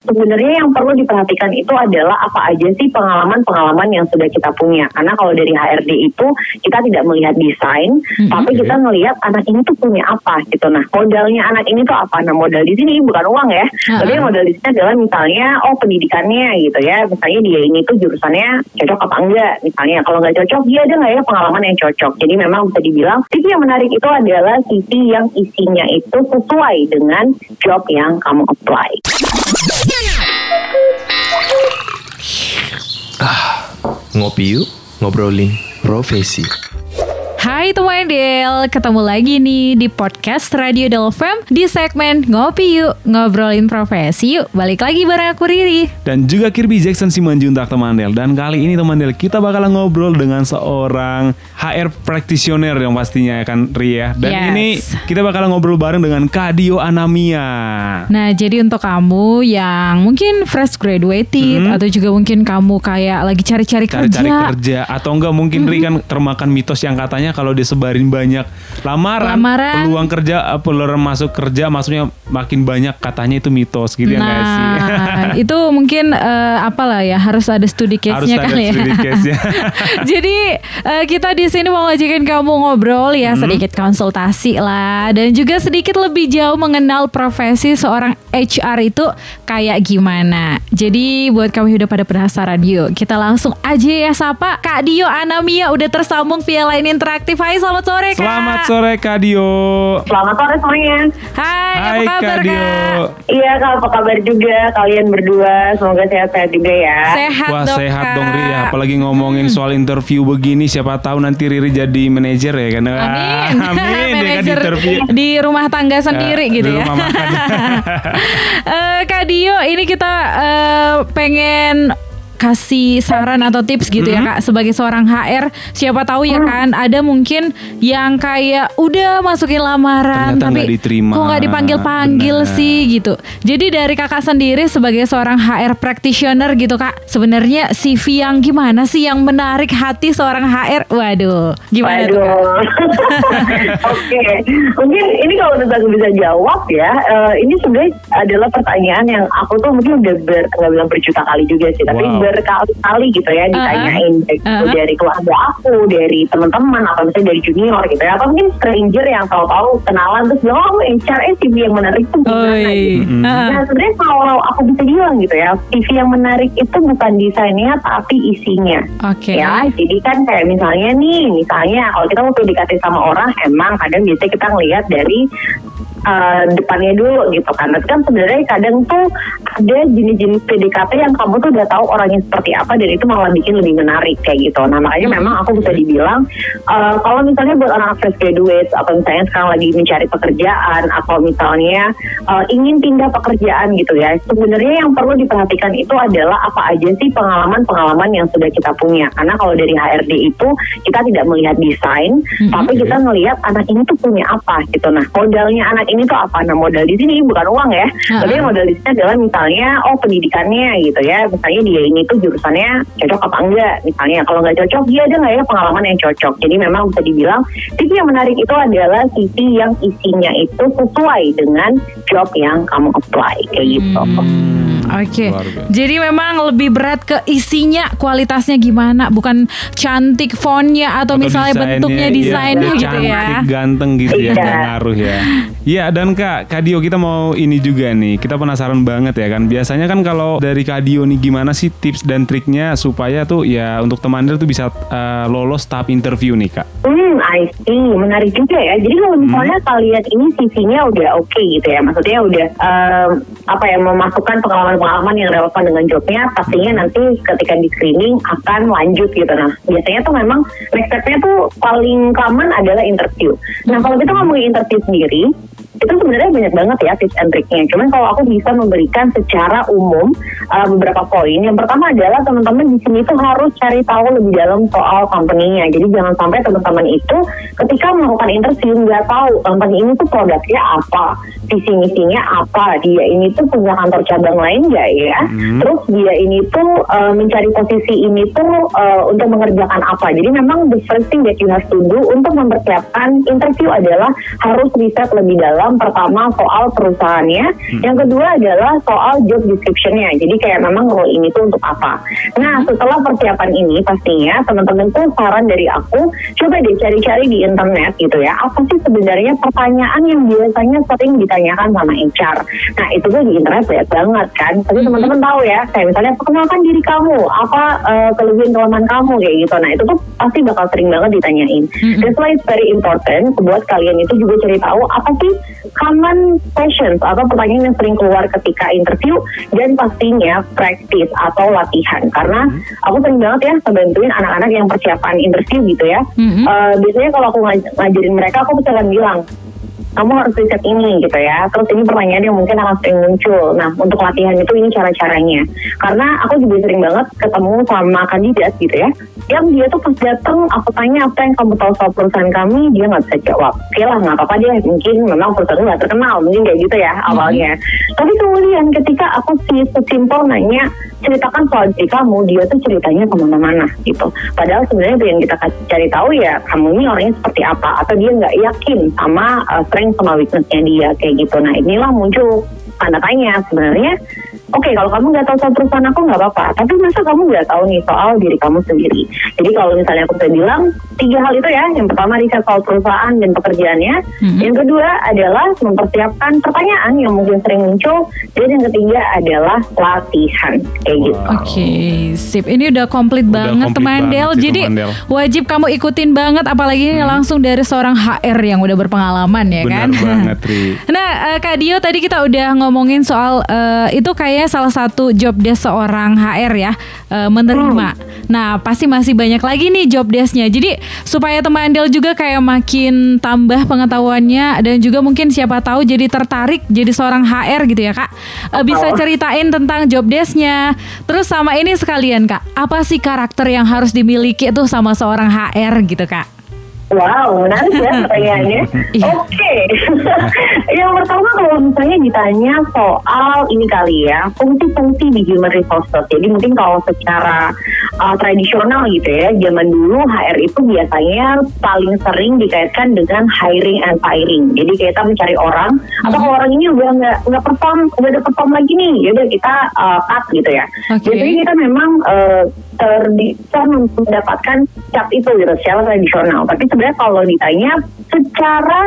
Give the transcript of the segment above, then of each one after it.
sebenarnya yang perlu diperhatikan itu adalah apa aja sih pengalaman-pengalaman yang sudah kita punya. Karena kalau dari HRD itu kita tidak melihat desain, mm-hmm. tapi kita melihat anak ini tuh punya apa gitu. Nah modalnya anak ini tuh apa? Nah modal di sini bukan uang ya, uh-huh. tapi modal di sini adalah misalnya oh pendidikannya gitu ya. Misalnya dia ini tuh jurusannya cocok apa enggak? Misalnya kalau nggak cocok dia ada nggak ya pengalaman yang cocok. Jadi memang bisa dibilang CV yang menarik itu adalah CV yang isinya itu sesuai dengan job yang kamu apply. Ah, ngopi yuk, ngobrolin profesi. Hai teman Del, ketemu lagi nih di podcast Radio Del Fem di segmen Ngopi Yuk, ngobrolin profesi yuk. Balik lagi bareng aku Riri. Dan juga Kirby Jackson Simanjuntak teman Del. Dan kali ini teman Del, kita bakalan ngobrol dengan seorang HR practitioner yang pastinya kan Ri ya. Dan yes. ini kita bakalan ngobrol bareng dengan Kadio Anamia. Nah, jadi untuk kamu yang mungkin fresh graduated hmm. atau juga mungkin kamu kayak lagi cari-cari kerja. Cari-cari kerja atau enggak mungkin hmm. Ri kan termakan mitos yang katanya kalau disebarin banyak lamaran, lamaran. peluang kerja eh, peluang masuk kerja maksudnya makin banyak katanya itu mitos gitu ya, nah, ya sih? itu mungkin uh, apalah ya harus ada studi case-nya kali ya. Case Jadi uh, kita di sini mau ngajakin kamu ngobrol ya hmm. sedikit konsultasi lah dan juga sedikit lebih jauh mengenal profesi seorang HR itu kayak gimana. Jadi buat kamu udah pada penasaran yuk kita langsung aja ya sapa Kak Dio Anamia udah tersambung via line interaktif. Hai, selamat sore Kak. Selamat sore Kak Dio. Selamat sore semuanya. Hai, Hai apa kabar Kak? Dio. Iya Kak, apa kabar juga kalian berdua? Semoga sehat-sehat juga ya. Sehat Wah, dong, sehat Kak. dong Ri ya. Apalagi ngomongin hmm. soal interview begini, siapa tahu nanti Riri jadi manajer ya kan? Amin. Amin. manajer kan di rumah tangga sendiri ya, gitu di ya. Rumah makan. uh, Kak Dio, ini kita uh, pengen kasih saran atau tips gitu ya hmm. kak sebagai seorang HR siapa tahu ya hmm. kan ada mungkin yang kayak udah masukin lamaran Ternyata tapi diterima. kok nggak dipanggil panggil sih gitu jadi dari kakak sendiri sebagai seorang HR practitioner gitu kak sebenarnya CV yang gimana sih yang menarik hati seorang HR waduh gimana waduh. tuh oke mungkin ini kalau udah bisa jawab ya uh, ini sebenarnya adalah pertanyaan yang aku tuh mungkin udah ber, nggak bilang berjuta kali juga sih tapi wow berkali-kali gitu ya ditanyain uh -huh. dari keluarga aku, dari teman-teman atau misalnya dari junior gitu ya, atau mungkin stranger yang tahu-tahu kenalan terus bilang oh HR CV yang menarik itu gimana gitu. Uh -huh. Nah sebenarnya kalau aku bisa bilang gitu ya, CV yang menarik itu bukan desainnya tapi isinya. Oke. Okay. Ya, jadi kan kayak misalnya nih, misalnya kalau kita mau PDKT sama orang, emang kadang biasanya kita ngelihat dari uh, depannya dulu gitu kan. Tapi kan sebenarnya kadang tuh ada jenis-jenis PDKT yang kamu tuh udah tahu orangnya seperti apa dan itu malah bikin lebih menarik kayak gitu. Nah makanya hmm. memang aku bisa dibilang uh, kalau misalnya buat anak fresh graduate atau misalnya sekarang lagi mencari pekerjaan atau misalnya uh, ingin pindah pekerjaan gitu ya. Sebenarnya yang perlu diperhatikan itu adalah apa aja sih pengalaman-pengalaman yang sudah kita punya. Karena kalau dari HRD itu kita tidak melihat desain, hmm. tapi kita melihat anak ini tuh punya apa gitu. Nah modalnya anak ini tuh apa? Nah modal di sini bukan uang ya, uh-huh. tapi modal di sini adalah misalnya oh pendidikannya gitu ya, misalnya dia ini tuh jurusannya cocok apa enggak, misalnya kalau nggak cocok dia ada nggak ya pengalaman yang cocok. Jadi memang bisa dibilang CV yang menarik itu adalah CV yang isinya itu sesuai dengan job yang kamu apply kayak gitu. Hmm. Oke. Okay. Jadi memang lebih berat ke isinya, kualitasnya gimana, bukan cantik fontnya atau, atau misalnya bentuknya iya, desainnya iya, gitu cantik, ya. ganteng gitu ya, iya. ngaruh ya. Iya dan Kak, Kadio kita mau ini juga nih. Kita penasaran banget ya kan. Biasanya kan kalau dari Kadio nih gimana sih tips dan triknya supaya tuh ya untuk teman tuh bisa uh, lolos tahap interview nih Kak. Hmm, I see. Menarik juga ya. Jadi kalau hmm. misalnya hmm. kalian ini CV-nya udah oke okay gitu ya. Maksudnya udah um, apa ya memasukkan pengalaman pengalaman yang relevan dengan jobnya pastinya nanti ketika di screening akan lanjut gitu. Nah biasanya tuh memang next stepnya tuh paling common adalah interview. Nah kalau kita ngomongin interview sendiri itu sebenarnya banyak banget ya tips and triknya. Cuman kalau aku bisa memberikan secara umum uh, beberapa poin. Yang pertama adalah teman-teman di sini tuh harus cari tahu lebih dalam soal company-nya. Jadi jangan sampai teman-teman itu ketika melakukan interview nggak tahu company ini tuh produknya apa, visi misinya apa, dia ini tuh punya kantor cabang lain nggak ya? Hmm. Terus dia ini tuh uh, mencari posisi ini tuh uh, untuk mengerjakan apa. Jadi memang the first thing that you have to do untuk mempersiapkan interview adalah harus riset lebih dalam. Pertama soal perusahaannya, hmm. yang kedua adalah soal job description-nya. Jadi kayak memang role ini tuh untuk apa. Nah setelah persiapan ini pastinya teman-teman tuh saran dari aku coba deh cari-cari di internet gitu ya. Apa sih sebenarnya pertanyaan yang biasanya sering ditanyakan sama HR. Nah itu tuh di internet banyak banget kan. Tapi hmm. teman-teman tahu ya, kayak misalnya perkenalkan diri kamu, apa uh, kelebihan kelemahan kamu kayak gitu. Nah itu tuh pasti bakal sering banget ditanyain. Mm-hmm. That's why it's very important buat kalian itu juga cari tahu apa sih common questions atau pertanyaan yang sering keluar ketika interview dan pastinya praktis atau latihan. Karena mm-hmm. aku sering banget ya bantuin anak-anak yang persiapan interview gitu ya. Mm-hmm. Uh, biasanya kalau aku ngaj ngajarin mereka aku bisa bilang kamu harus riset ini gitu ya. Terus ini pertanyaan yang mungkin akan sering muncul. Nah, untuk latihan itu ini cara-caranya. Karena aku juga sering banget ketemu sama kandidat gitu ya. Yang dia tuh pas datang, aku tanya apa yang kamu tahu soal perusahaan kami, dia nggak bisa jawab. Oke lah, nggak apa-apa deh. Mungkin memang perusahaan nggak terkenal, mungkin kayak gitu ya awalnya. Hmm. Tapi kemudian ketika aku sih sesimpel nanya, ceritakan soal diri kamu, dia tuh ceritanya ke mana-mana gitu. Padahal sebenarnya yang kita cari tahu ya, kamu ini orangnya seperti apa, atau dia nggak yakin sama uh, strength sama weaknessnya dia kayak gitu. Nah inilah muncul tanda tanya sebenarnya oke okay, kalau kamu nggak tahu soal perusahaan aku nggak apa-apa tapi masa kamu nggak tahu nih soal diri kamu sendiri jadi kalau misalnya aku bisa bilang tiga hal itu ya yang pertama riset soal perusahaan dan pekerjaannya mm-hmm. yang kedua adalah mempersiapkan pertanyaan yang mungkin sering muncul dan yang ketiga adalah latihan kayak wow. gitu oke okay, sip ini udah komplit banget teman Del jadi Mandel. wajib kamu ikutin banget apalagi ini hmm. langsung dari seorang HR yang udah berpengalaman ya Benar kan banget Ri. nah uh, Kak Dio tadi kita udah ngomongin soal uh, itu kayak saya salah satu job desk seorang HR ya uh, menerima. Hmm. Nah pasti masih banyak lagi nih job desknya. Jadi supaya teman Andel juga kayak makin tambah pengetahuannya dan juga mungkin siapa tahu jadi tertarik jadi seorang HR gitu ya kak. Uh, bisa ceritain tentang job desknya. Terus sama ini sekalian kak, apa sih karakter yang harus dimiliki tuh sama seorang HR gitu kak? Wow, menarik ya pertanyaannya. Iya. Oke, okay. yang pertama kalau misalnya ditanya soal ini kali ya, fungsi-fungsi di human resources. Jadi mungkin kalau secara uh, tradisional gitu ya, zaman dulu HR itu biasanya paling sering dikaitkan dengan hiring and firing. Jadi kita mencari orang, atau kalau orang ini udah nggak nggak perform, udah ada perform lagi nih, ya udah kita uh, cut gitu ya. Okay. Biasanya kita memang uh, bisa mendapatkan cap itu gitu secara tradisional. Tapi sebenarnya kalau ditanya secara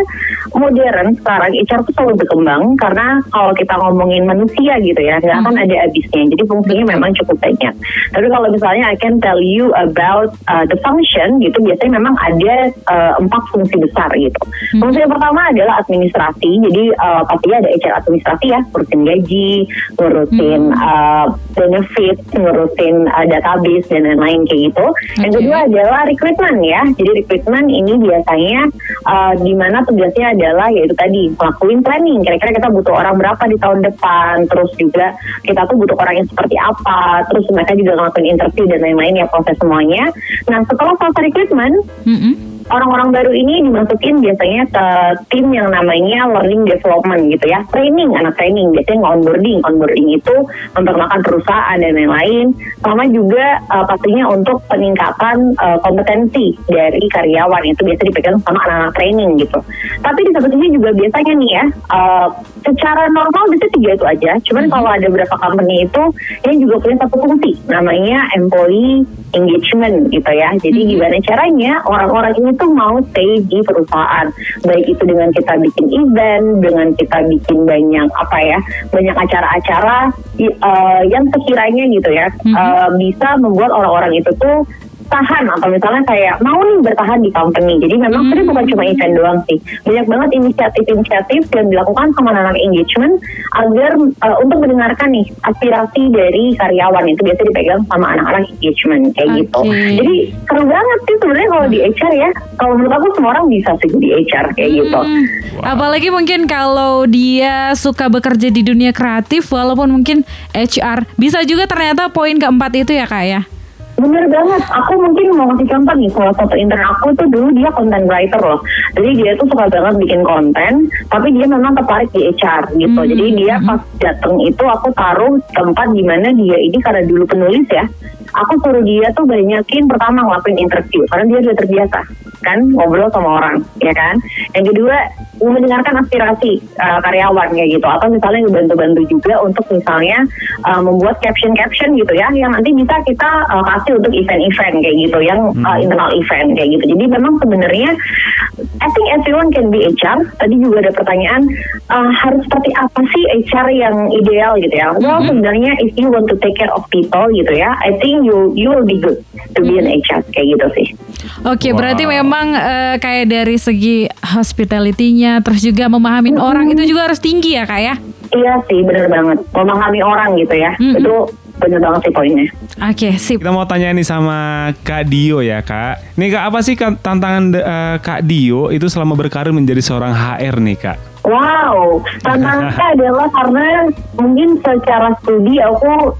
modern sekarang HR itu selalu berkembang karena kalau kita ngomongin manusia gitu ya nggak akan ada habisnya. Jadi fungsinya memang cukup banyak. Tapi kalau misalnya I can tell you about uh, the function gitu biasanya memang ada uh, empat fungsi besar gitu. Hmm. Fungsi yang pertama adalah administrasi. Jadi uh, pastinya ada HR administrasi ya, ngurusin gaji, ngurusin hmm. uh, benefit, ngurusin uh, database dan lain-lain kayak gitu. Yang kedua adalah recruitment ya. Jadi recruitment ini biasanya uh, di mana tugasnya adalah yaitu tadi melakukan planning. Kira-kira kita butuh orang berapa di tahun depan. Terus juga kita tuh butuh orang yang seperti apa. Terus mereka juga ngelakuin interview dan lain-lain ya proses semuanya. Nah setelah selesai recruitment, mm -hmm orang-orang baru ini dimasukin biasanya ke tim yang namanya learning development gitu ya. Training anak training. Biasanya onboarding. Onboarding itu memperkenalkan perusahaan dan lain-lain. Sama juga uh, pastinya untuk peningkatan uh, kompetensi dari karyawan. Itu biasa dipegang sama anak-anak training gitu. Tapi di satu sisi juga biasanya nih ya uh, secara normal bisa tiga itu aja. Cuman kalau ada beberapa company itu yang juga punya satu fungsi. Namanya employee engagement gitu ya. Jadi mm -hmm. gimana caranya orang-orang ini tuh mau stay di perusahaan baik itu dengan kita bikin event dengan kita bikin banyak apa ya banyak acara-acara uh, yang sekiranya gitu ya mm -hmm. uh, bisa membuat orang-orang itu tuh bertahan atau misalnya kayak mau nih bertahan di company. Jadi memang hmm. sebenarnya bukan cuma event doang sih. Banyak banget inisiatif-inisiatif yang dilakukan sama anak engagement agar uh, untuk mendengarkan nih aspirasi dari karyawan itu biasa dipegang sama anak-anak engagement kayak okay. gitu. Jadi seru banget sih sebenarnya kalau di HR ya. Kalau menurut aku semua orang bisa sih di HR kayak hmm. gitu. Wow. Apalagi mungkin kalau dia suka bekerja di dunia kreatif walaupun mungkin HR bisa juga ternyata poin keempat itu ya kak ya. Bener banget, aku mungkin mau kasih contoh nih, salah satu intern aku tuh dulu dia content writer loh. Jadi dia tuh suka banget bikin konten, tapi dia memang tertarik di HR gitu. Hmm. Jadi dia pas dateng itu aku taruh tempat di mana dia ini karena dulu penulis ya, aku suruh dia tuh banyakin pertama ngelakuin interview karena dia sudah terbiasa kan ngobrol sama orang ya kan? Yang kedua mendengarkan aspirasi uh, karyawan kayak gitu. Atau misalnya bantu-bantu juga untuk misalnya uh, membuat caption-caption gitu ya yang nanti bisa kita uh, kasih untuk event-event kayak gitu yang uh, internal event kayak gitu. Jadi memang sebenarnya I think everyone can be HR tadi juga ada pertanyaan uh, harus seperti apa sih HR yang ideal gitu ya? Well mm-hmm. sebenarnya if you want to take care of people gitu ya I think you you will be good to be an HR kayak gitu sih. Oke okay, wow. berarti memang uh, kayak dari segi hospitality-nya terus juga memahami hmm. orang itu juga harus tinggi ya kak ya? Iya sih, bener banget. Memahami orang gitu ya, hmm. itu bener banget sih poinnya. Oke, okay, sip. Kita mau tanya nih sama Kak Dio ya kak. Nih kak, apa sih tantangan uh, Kak Dio itu selama berkarir menjadi seorang HR nih kak? Wow, tantangannya adalah karena mungkin secara studi aku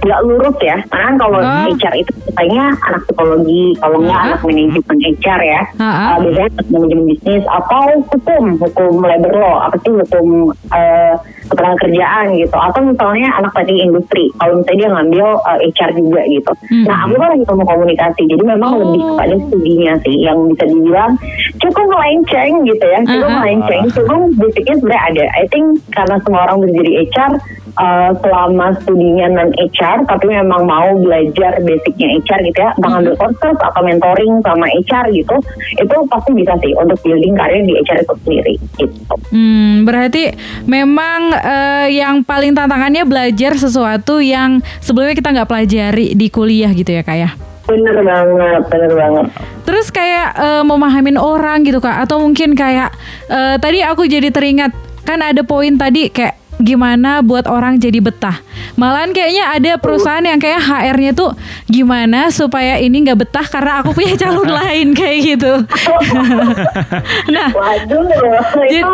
nggak lurus ya karena kan kalau oh. HR itu katanya anak psikologi kalau nggak uh anak manajemen HR ya uh -huh. uh, biasanya manajemen bisnis atau hukum hukum labor law apa sih hukum uh, ketenaga kerjaan gitu atau misalnya anak teknik industri kalau misalnya dia ngambil uh, eh, HR juga gitu hmm. nah aku kan lagi ngomong komunikasi jadi memang oh. lebih kepada studinya sih yang bisa dibilang cukup melenceng gitu ya cukup uh -huh. melenceng cukup basicnya sebenarnya ada I think karena semua orang menjadi HR uh, selama studinya non HR tapi memang mau belajar basicnya HR gitu ya entah ngambil kursus atau mentoring sama HR gitu itu pasti bisa sih untuk building karir di HR itu sendiri gitu. Hmm, berarti memang uh, yang paling tantangannya belajar sesuatu yang sebelumnya kita nggak pelajari di kuliah gitu ya kak ya? Bener banget, bener banget. Terus kayak uh, memahamin orang gitu kak, atau mungkin kayak uh, tadi aku jadi teringat kan ada poin tadi kayak gimana buat orang jadi betah. Malahan kayaknya ada perusahaan yang kayak HR-nya tuh gimana supaya ini nggak betah karena aku punya calon lain kayak gitu. nah, waduh, itu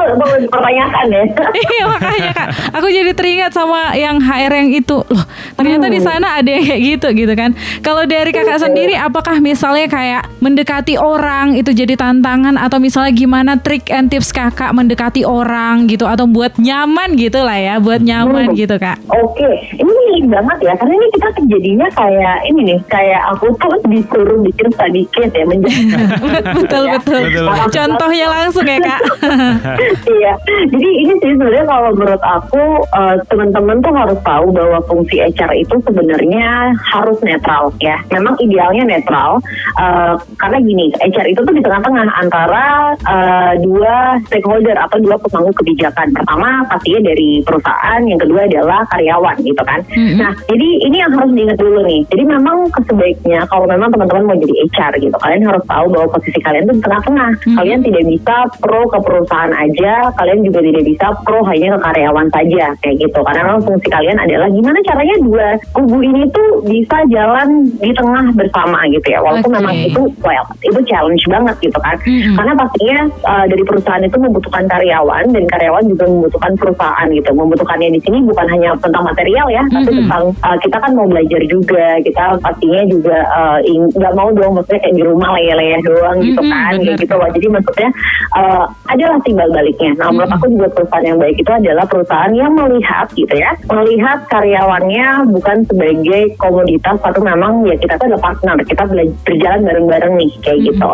pertanyaan ya. iya makanya kak, aku jadi teringat sama yang HR yang itu loh. Ternyata di hmm. sana ada yang kayak gitu gitu kan. Kalau dari kakak sendiri, apakah misalnya kayak mendekati orang itu jadi tantangan atau misalnya gimana trik and tips kakak mendekati orang gitu atau buat nyaman gitu lah ya buat nyaman hmm. gitu kak. Oke, okay. ini milik banget ya karena ini kita kejadiannya kayak ini nih kayak aku tuh disuruh bikin study case ya menjadi betul, ya. betul betul. Contohnya langsung ya kak. iya, jadi ini sih sebenarnya kalau menurut aku uh, teman-teman tuh harus tahu bahwa fungsi HR itu sebenarnya harus netral ya. Memang idealnya netral uh, karena gini HR itu tuh di tengah-tengah antara uh, dua stakeholder atau dua pemangku kebijakan. Pertama pastinya dari perusahaan, yang kedua adalah karyawan gitu kan. Mm-hmm. Nah, jadi ini yang harus diingat dulu nih. Jadi memang sebaiknya kalau memang teman-teman mau jadi HR gitu, kalian harus tahu bahwa posisi kalian itu di tengah-tengah. Mm-hmm. Kalian tidak bisa pro ke perusahaan aja, kalian juga tidak bisa pro hanya ke karyawan saja kayak gitu. Karena memang fungsi kalian adalah gimana caranya dua kubu ini tuh bisa jalan di tengah bersama gitu ya. Walaupun okay. memang itu well, itu challenge banget gitu kan. Mm-hmm. Karena pastinya uh, dari perusahaan itu membutuhkan karyawan dan karyawan juga membutuhkan perusahaan gitu membutuhkannya di sini bukan hanya tentang material ya, mm-hmm. tapi tentang uh, kita kan mau belajar juga, kita pastinya juga uh, nggak uh, mau dong maksudnya kayak di rumah leyeh-leyeh doang gitu mm-hmm, kan, kayak gitu loh. Jadi maksudnya uh, adalah timbal baliknya. Nah, menurut mm-hmm. aku juga perusahaan yang baik itu adalah perusahaan yang melihat gitu ya, melihat karyawannya bukan sebagai komoditas, tapi memang ya kita tuh ada partner, kita berjalan bareng-bareng nih kayak mm-hmm. gitu.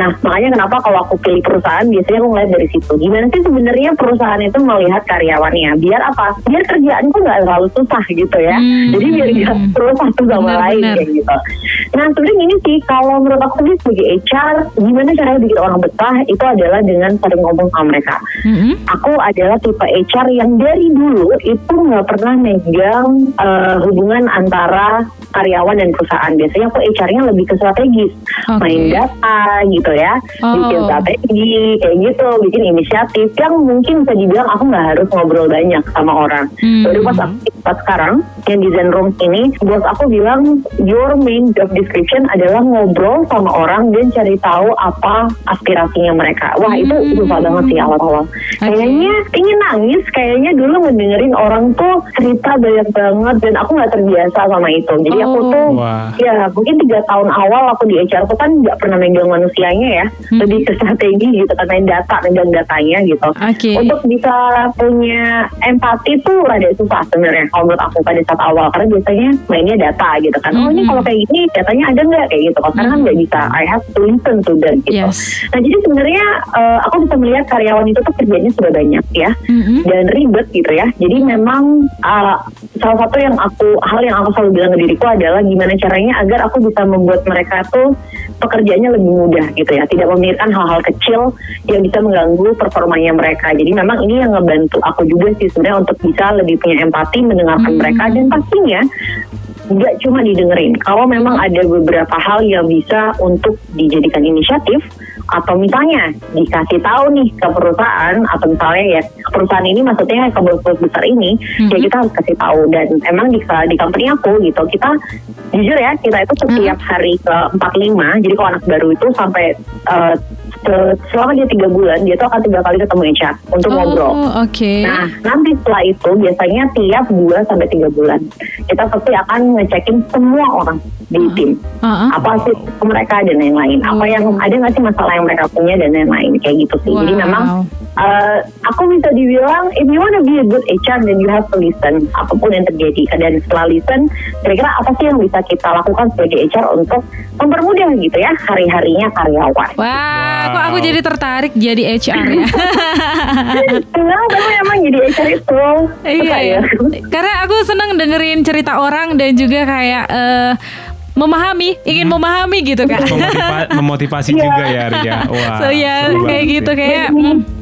Nah, makanya kenapa kalau aku pilih perusahaan biasanya aku ngeliat dari situ. Gimana sih sebenarnya perusahaan itu melihat karyawannya? Biar apa biar kerjaan tuh nggak terlalu susah gitu ya. Hmm. Jadi biar nggak terus satu sama bener, lain bener. kayak gitu. Nah sebenarnya ini sih kalau menurut aku sendiri sebagai HR gimana caranya bikin orang betah itu adalah dengan sering ngomong sama mereka. Mm-hmm. Aku adalah tipe HR yang dari dulu itu nggak pernah megang uh, hubungan antara karyawan dan perusahaan. Biasanya aku HR-nya lebih ke strategis, okay. main data gitu ya, oh. bikin strategi kayak gitu, bikin inisiatif yang mungkin bisa dibilang aku nggak harus ngobrol banyak sama orang. Mm-hmm. Baru pas aku pas sekarang yang di Zen Room ini, bos aku bilang your main job description adalah ngobrol sama orang dan cari tahu apa aspirasinya mereka. Wah itu hmm. susah banget sih awal-awal. Okay. Kayaknya ingin nangis, kayaknya dulu mendengarin orang tuh cerita banyak banget dan aku nggak terbiasa sama itu. Jadi oh. aku tuh Wah. ya mungkin tiga tahun awal aku di HR aku kan nggak pernah megang manusianya ya, hmm. lebih ke strategi gitu kan main data, megang datanya gitu. Okay. Untuk bisa punya empati tuh ada susah sebenarnya kalau menurut aku pada saat awal karena biasanya mainnya data gitu kan. Hmm. Oh ini kalau kayak gini datanya ada nggak kayak gitu. Karena kan nggak bisa. I have to listen to them gitu. Yes. Nah jadi sebenarnya uh, aku bisa melihat karyawan itu tuh kerjanya sudah banyak ya mm-hmm. dan ribet gitu ya. Jadi memang uh, salah satu yang aku hal yang aku selalu bilang ke diriku adalah gimana caranya agar aku bisa membuat mereka tuh pekerjaannya lebih mudah gitu ya. Tidak memikirkan hal-hal kecil yang bisa mengganggu performanya mereka. Jadi memang ini yang ngebantu aku juga sih sebenarnya untuk bisa lebih punya empati mendengarkan mm-hmm. mereka dan pastinya nggak cuma didengerin. Kalau memang ada beberapa hal yang bisa untuk dijadikan inisiatif atau misalnya dikasih tahu nih ke perusahaan atau misalnya ya perusahaan ini maksudnya ke bos besar ini mm-hmm. ya kita harus kasih tahu dan emang di di company aku gitu kita jujur ya kita itu setiap mm-hmm. hari ke 45 jadi kalau anak baru itu sampai uh, selama dia tiga bulan dia tuh akan tiga kali ketemu HR untuk oh, ngobrol. Oke. Okay. Nah nanti setelah itu biasanya tiap dua sampai tiga bulan kita pasti akan ngecekin semua orang di uh, tim uh, uh, apa sih mereka dan lain-lain. Uh, apa yang ada nggak sih masalah yang mereka punya dan lain-lain kayak gitu sih. Wow. Jadi memang uh, aku bisa dibilang if you wanna be a good HR then you have to listen apa pun yang terjadi. Dan setelah listen kira-kira apa sih yang bisa kita lakukan sebagai HR untuk mempermudah gitu ya hari-harinya karyawan. Wow. wow kok aku jadi tertarik jadi HR ya. Kenapa kamu emang jadi HR itu? Iya, iya. Karena aku seneng dengerin cerita orang dan juga kayak uh, memahami, ingin hmm. memahami gitu kan. Memotiva memotivasi yeah. juga ya Ria. Wah. So ya kayak gitu kayak mm,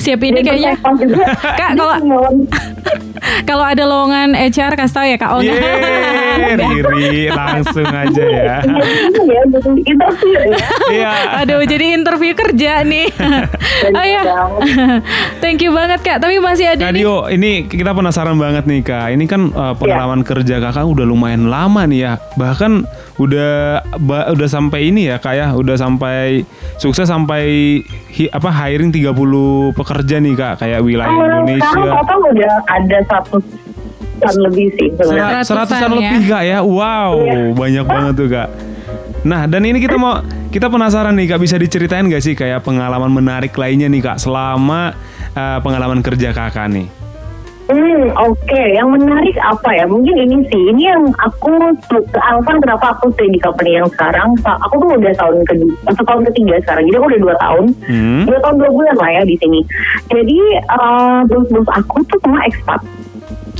siap ini kayaknya. Kak kalau kalau ada lowongan HR kasih tahu ya Kak Olga. Yeay, Riri langsung aja ya. Iya. Aduh jadi interview kerja nih. oh ya. Thank you banget Kak. Tapi masih ada Kak Dio, ini kita penasaran banget nih Kak. Ini kan uh, pengalaman yeah. kerja Kakak udah lumayan lama nih ya. Bahkan udah ba, udah sampai ini ya Kak ya. Udah sampai sukses sampai hi, apa hiring 30 pekerja nih Kak kayak wilayah oh, Indonesia. Sekarang udah ada seratusan lebih sih sebenarnya. Seratusan ya. lebih kak ya, wow iya. banyak banget tuh kak. Nah dan ini kita mau kita penasaran nih kak bisa diceritain gak sih kayak pengalaman menarik lainnya nih kak selama uh, pengalaman kerja kakak nih? Hmm, oke. Okay. Yang menarik apa ya? Mungkin ini sih. Ini yang aku alasan kenapa aku stay di company yang sekarang. Aku tuh udah tahun kedua, atau tahun ketiga sekarang. Jadi aku udah dua tahun, hmm. dua tahun dua bulan lah ya di sini. Jadi uh, bos-bos aku tuh semua ekspat.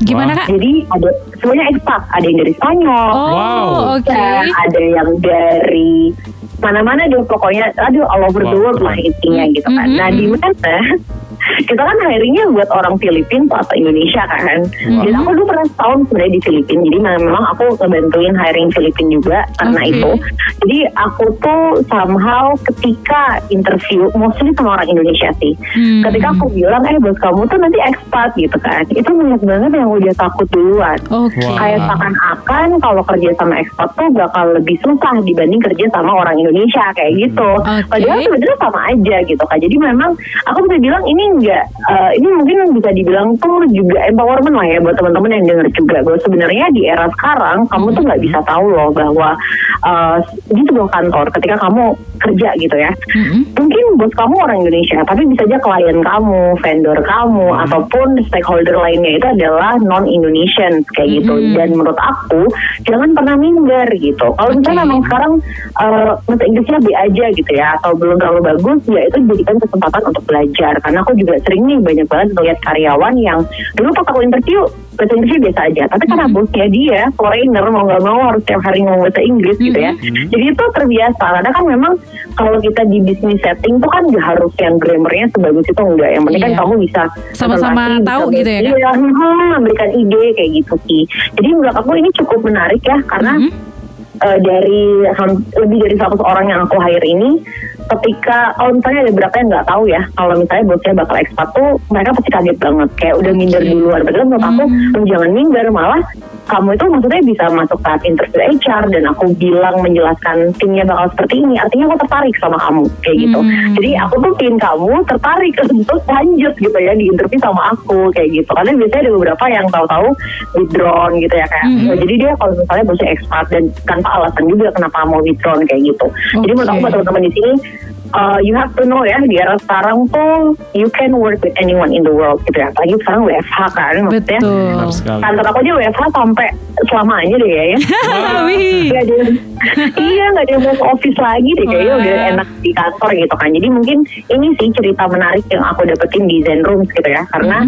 Gimana kak? Jadi ada semuanya ekspat. Ada yang dari Spanyol. Oh, wow. oke. Okay. Ada yang dari mana-mana deh pokoknya. Aduh, all over wow. the world lah intinya gitu kan. Mm -hmm. Nah di mana kita kan hiringnya buat orang Filipina atau Indonesia kan. Hmm. Dan aku dulu pernah setahun sebenarnya di Filipina, jadi memang aku ngebantuin hiring Filipina juga karena okay. itu. Jadi aku tuh somehow ketika interview, mostly sama orang Indonesia sih. Hmm. Ketika aku bilang, eh bos kamu tuh nanti expat gitu kan, itu banyak banget yang udah takut duluan. Okay. Wow. Kayak seakan-akan kalau kerja sama expat tuh bakal lebih susah dibanding kerja sama orang Indonesia kayak gitu. Okay. Padahal sebenarnya sama aja gitu kan. Jadi memang aku bisa bilang ini enggak uh, ini mungkin bisa dibilang tuh juga empowerment lah ya buat teman-teman yang denger juga bahwa sebenarnya di era sekarang kamu tuh nggak bisa tahu loh bahwa uh, di sebuah kantor ketika kamu kerja gitu ya mm-hmm. mungkin bos kamu orang Indonesia tapi bisa aja klien kamu vendor kamu mm-hmm. ataupun stakeholder lainnya itu adalah non Indonesian kayak mm-hmm. gitu dan menurut aku jangan pernah minder gitu kalau okay. misalnya memang sekarang uh, bahasa Inggrisnya B aja gitu ya atau belum terlalu bagus ya itu jadikan kesempatan untuk belajar karena aku juga sering nih banyak banget melihat karyawan yang dulu pas aku interview bahasa Inggrisnya biasa aja tapi karena Hmm. bosnya dia foreigner mau nggak mau harus tiap hari ngomong bahasa Inggris gitu ya Hmm. jadi itu terbiasa karena kan memang kalau kita di bisnis setting tuh kan nggak harus yang grammarnya sebagus itu enggak yang penting kan Iya. kamu bisa Sama-sama tahu bisa gitu ya? Iya, hmm, memberikan ide kayak gitu sih jadi menurut aku ini cukup menarik ya karena Mhm. Eh, dari lebih dari 100 orang yang aku hire ini ketika kalau misalnya ada berapa yang nggak tahu ya kalau misalnya bosnya bakal ekspat tuh mereka pasti kaget banget kayak udah minder duluan padahal menurut aku Hmm. "Hmm, jangan minder malah kamu itu maksudnya bisa masuk saat interview HR dan aku bilang menjelaskan timnya bakal seperti ini artinya aku tertarik sama kamu kayak gitu Hmm. jadi aku tuh pin kamu tertarik untuk lanjut gitu ya di interview sama aku kayak gitu karena biasanya ada beberapa yang tahu-tahu withdrawn gitu ya kayak Hmm. "Oh, jadi dia kalau misalnya bosnya ekspat dan tanpa alasan juga kenapa mau withdrawn kayak gitu. Jadi menurut aku buat teman-teman di sini uh, you have to know ya di era sekarang tuh you can work with anyone in the world gitu ya. Apalagi sekarang WFH kan maksudnya Betul. Kantor aku aja WFH sampai selamanya deh kayaknya Wih. Nggak ada yang- iya nggak ada ke office lagi deh kayaknya udah enak di kantor gitu kan. Jadi mungkin ini sih cerita menarik yang aku dapetin di Zen Rooms gitu ya. Karena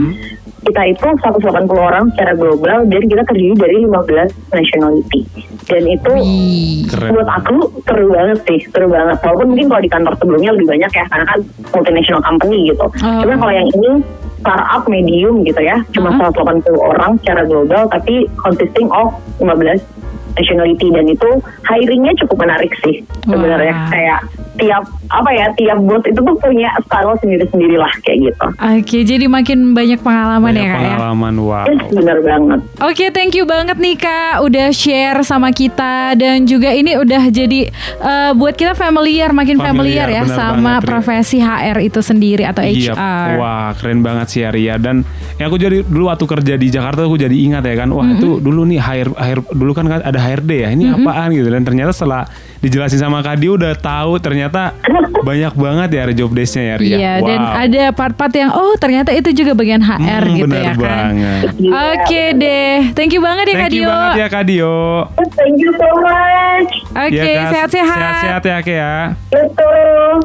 kita itu 180 orang secara global dan kita terdiri dari 15 nationality dan itu Wih. Keren. buat aku seru banget sih seru banget walaupun mungkin kalau di kantor sebelumnya lebih banyak ya karena kan multinational company gitu Oh. cuman kalau yang ini startup medium gitu ya cuma Uh-huh. 180 orang secara global tapi consisting of 15 nationality dan itu hiringnya cukup menarik sih sebenarnya kayak tiap apa ya tiap bos itu tuh punya style sendiri-sendiri lah kayak gitu. Oke, jadi makin banyak pengalaman Banyak ya kak ya. pengalaman wow. Yes, bener banget. Oke, thank you banget nih Kak udah share sama kita. Dan juga ini udah jadi eh, buat kita familiar, makin familiar, Familiar, ya sama banget, profesi HR itu sendiri atau Iya, HR. wah keren banget sih Arya dan ya aku jadi dulu waktu kerja di Jakarta aku jadi ingat ya kan, wah itu dulu nih hire hire dulu kan ada HRD ya, ini apaan gitu. Dan ternyata setelah dijelasin sama Kak Dio udah tahu ternyata banyak banget ya job desk-nya ya Ria. Iya, wow. dan ada part-part yang oh ternyata itu juga bagian HR Hmm, gitu bener ya kan. banget. Oke deh, thank you banget ya Kak Thank you Dio. banget ya Kak Dio. thank you so much Oke, Iya, Kak. sehat-sehat. Sehat-sehat ya Kak ya. itu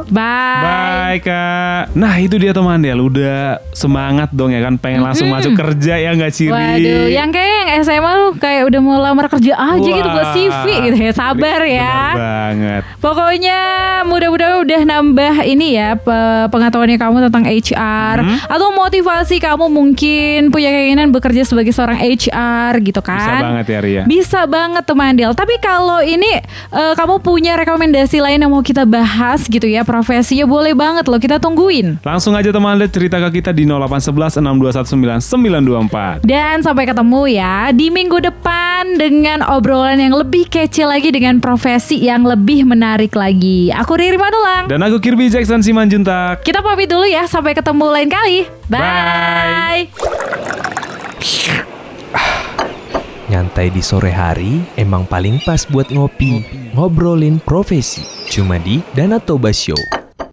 Bye. Bye Kak. Nah itu dia teman Del, udah semangat dong ya kan, pengen langsung masuk kerja ya nggak Ciri? Waduh, yang kayak yang SMA lu kayak udah mau lamar kerja aja gitu buat Wah. CV gitu ya. Sabar ya. Benar banget. Pokoknya mudah-mudahan udah nambah ini ya pe- pengetahuannya kamu tentang HR Hmm? atau motivasi kamu mungkin punya keinginan bekerja sebagai seorang HR gitu kan. Bisa banget ya Ria. Bisa banget tuh Mandel. Tapi kalau ini eh, kamu punya rekomendasi lain yang mau kita bahas gitu ya profesinya boleh banget loh kita tungguin. Langsung aja teman Del cerita ke kita di 0811 621 994. Dan sampai ketemu ya di minggu depan dengan obrolan yang lebih kece lagi dengan profesi yang lebih menarik lagi. Aku Riri Manulang. Dan aku Kirby Jackson Simanjuntak. Kita pamit dulu ya, sampai ketemu lain kali. Bye. Nyantai di sore hari emang paling pas buat ngopi. Ngobrolin profesi. Cuma di Danatoba Show.